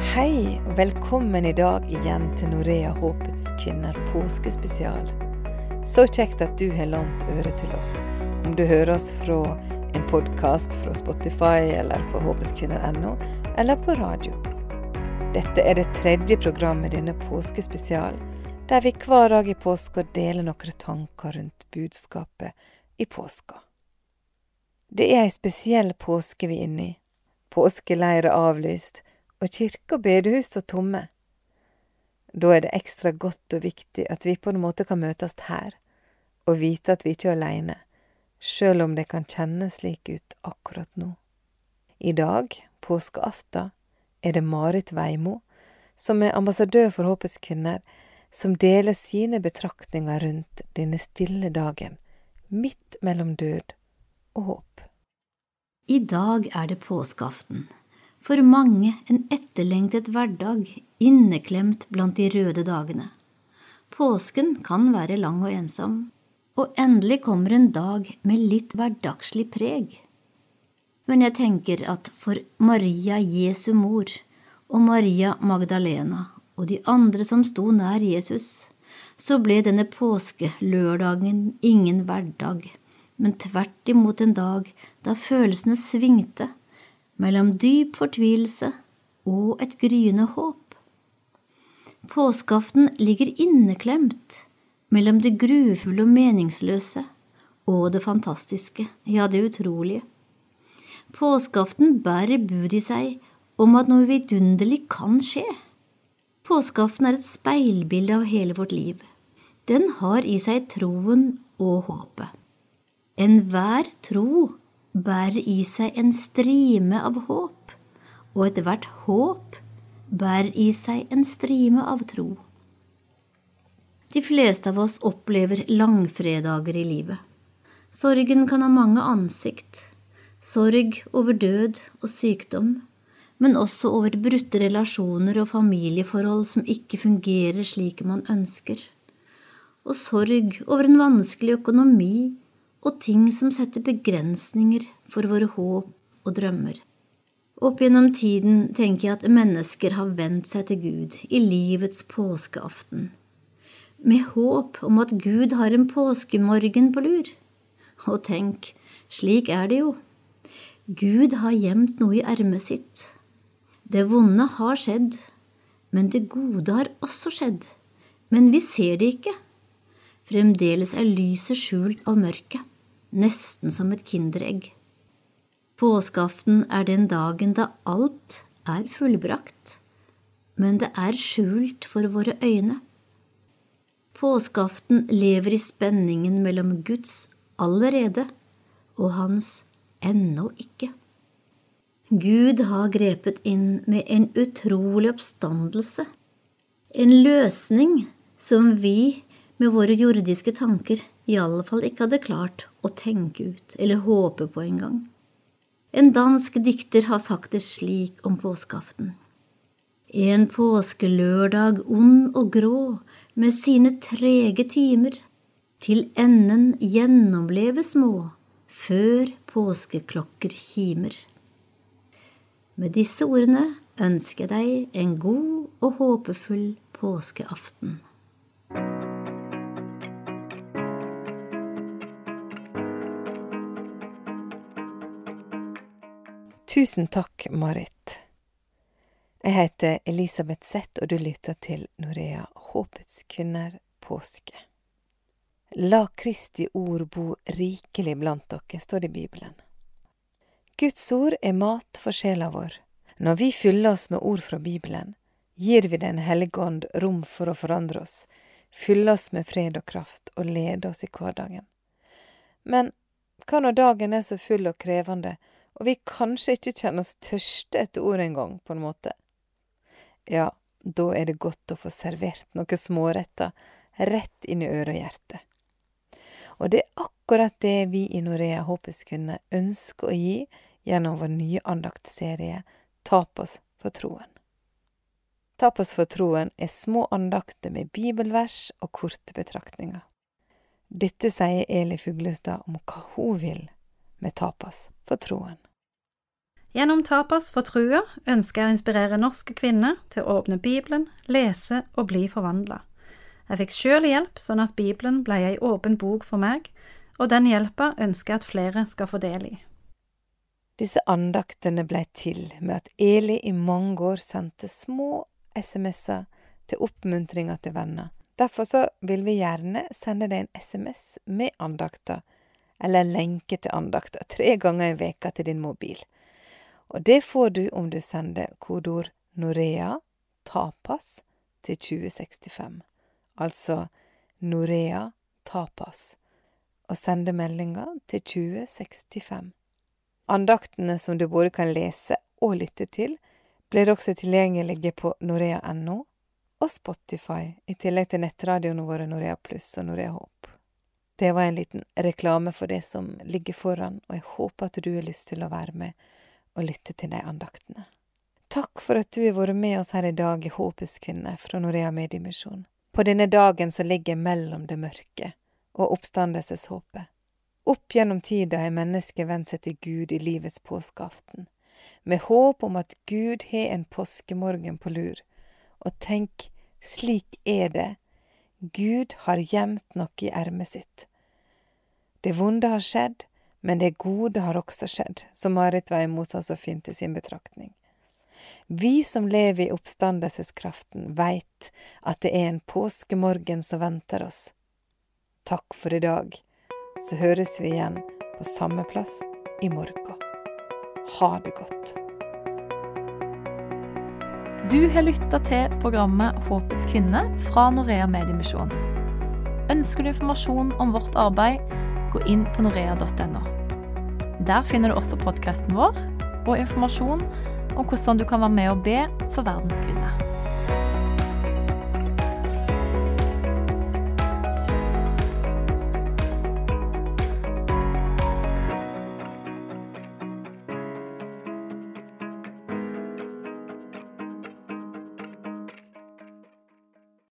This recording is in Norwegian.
Hei, og velkommen i dag igjen til Norea Håpets kvinner påskespesial. Så kjekt at du har lånt øret til oss. Om du hører oss fra en podkast fra Spotify eller på håpeskvinner.no, eller på radio. Dette er det tredje programmet i denne påskespesial, der vi hver dag i påska deler noen tanker rundt budskapet i påska. Det er ei spesiell påske vi er inne i. Påskeleir er avlyst, og kirke og bedehus står tomme. Da er det ekstra godt og viktig at vi på en måte kan møtes her, og vite at vi ikke er aleine, sjøl om det kan kjennes slik ut akkurat nå. I dag, påskeaften, er det Marit Veimo, som er ambassadør for Håpets kvinner, som deler sine betraktninger rundt denne stille dagen, midt mellom død og håp. I dag er det påskeaften. For mange en etterlengtet hverdag inneklemt blant de røde dagene. Påsken kan være lang og ensom, og endelig kommer en dag med litt hverdagslig preg. Men jeg tenker at for Maria Jesu mor og Maria Magdalena og de andre som sto nær Jesus, så ble denne påskelørdagen ingen hverdag men tvert imot en dag da følelsene svingte mellom dyp fortvilelse og et gryende håp. Påskeaften ligger inneklemt mellom det grufulle og meningsløse og det fantastiske, ja, det utrolige. Påskeaften bærer bud i seg om at noe vidunderlig kan skje. Påskeaften er et speilbilde av hele vårt liv. Den har i seg troen og håpet. Enhver tro bærer i seg en strime av håp, og ethvert håp bærer i seg en strime av tro. De fleste av oss opplever langfredager i livet. Sorgen kan ha mange ansikt. Sorg over død og sykdom, men også over brutte relasjoner og familieforhold som ikke fungerer slik man ønsker. Og sorg over en vanskelig økonomi og ting som setter begrensninger for våre håp og drømmer. Opp gjennom tiden tenker jeg at mennesker har vendt seg til Gud i livets påskeaften, med håp om at Gud har en påskemorgen på lur. Og tenk, slik er det jo. Gud har gjemt noe i ermet sitt. Det vonde har skjedd, men det gode har også skjedd. Men vi ser det ikke. Fremdeles er lyset skjult av mørket nesten som et kinderegg. Påskeaften er den dagen da alt er fullbrakt, men det er skjult for våre øyne. Påskeaften lever i spenningen mellom Guds allerede og hans ennå ikke. Gud har grepet inn med en utrolig oppstandelse, en løsning som vi med våre jordiske tanker i alle fall ikke hadde klart å tenke ut eller håpe på engang. En dansk dikter har sagt det slik om påskeaften. En påskelørdag ond og grå med sine trege timer, til enden gjennomleve små, før påskeklokker kimer. Med disse ordene ønsker jeg deg en god og håpefull påskeaften. Tusen takk, Marit. Jeg heter Elisabeth Zett, og du lytter til Norea Håpets kvinner påske. La Kristi ord bo rikelig blant dere, står det i Bibelen. Guds ord er mat for sjela vår. Når vi fyller oss med ord fra Bibelen, gir vi Den hellige ånd rom for å forandre oss, fylle oss med fred og kraft og lede oss i hverdagen. Men hva når dagen er så full og krevende, og vi kanskje ikke kjenner oss tørste etter ord engang, på en måte. Ja, da er det godt å få servert noen småretter rett inn i øret og hjertet. Og det er akkurat det vi i Norea Håpets kvinner ønsker å gi gjennom vår nye andaktserie Tapas for troen. Tapas for troen er små andakter med bibelvers og korte betraktninger. Dette sier Eli Fuglestad om hva hun vil med tapas for troen. Gjennom Tapas for trua ønsker jeg å inspirere norske kvinner til å åpne Bibelen, lese og bli forvandla. Jeg fikk sjøl hjelp sånn at Bibelen ble ei åpen bok for meg, og den hjelpa ønsker jeg at flere skal få del i. Disse andaktene blei til med at Eli i mange år sendte små SMS-er til oppmuntringa til venner. Derfor så vil vi gjerne sende deg en SMS med andakter, eller lenke til andakter, tre ganger i veka til din mobil. Og det får du om du sender kodeord Norea tapas til 2065. Altså Norea tapas, og sende meldinga til 2065. Andaktene som du både kan lese og lytte til, blir også tilgjengelige på norea.no og Spotify, i tillegg til nettradioene våre Norea Pluss og Norea Håp. Det var en liten reklame for det som ligger foran, og jeg håper at du har lyst til å være med og lytte til de andaktene. Takk for at du har vært med oss her i dag i Håpets kvinne fra Norea Mediemisjon. På denne dagen som ligger mellom det mørke og oppstandelseshåpet. Opp gjennom tida har mennesket vendt seg til Gud i livets påskeaften, med håp om at Gud har en påskemorgen på lur. Og tenk, slik er det, Gud har gjemt noe i ermet sitt. Det vonde har skjedd, men det gode har også skjedd, som Marit Veimo sa så fint i sin betraktning. Vi som lever i oppstandelseskraften, veit at det er en påskemorgen som venter oss. Takk for i dag, så høres vi igjen på samme plass i morgen. Ha det godt. Du har lytta til programmet Håpets kvinne fra Norea Mediemisjon. Ønsker du informasjon om vårt arbeid, gå inn på norea.no. Der finner du også podkasten vår og informasjon om hvordan du kan være med og be for verdens kvinner.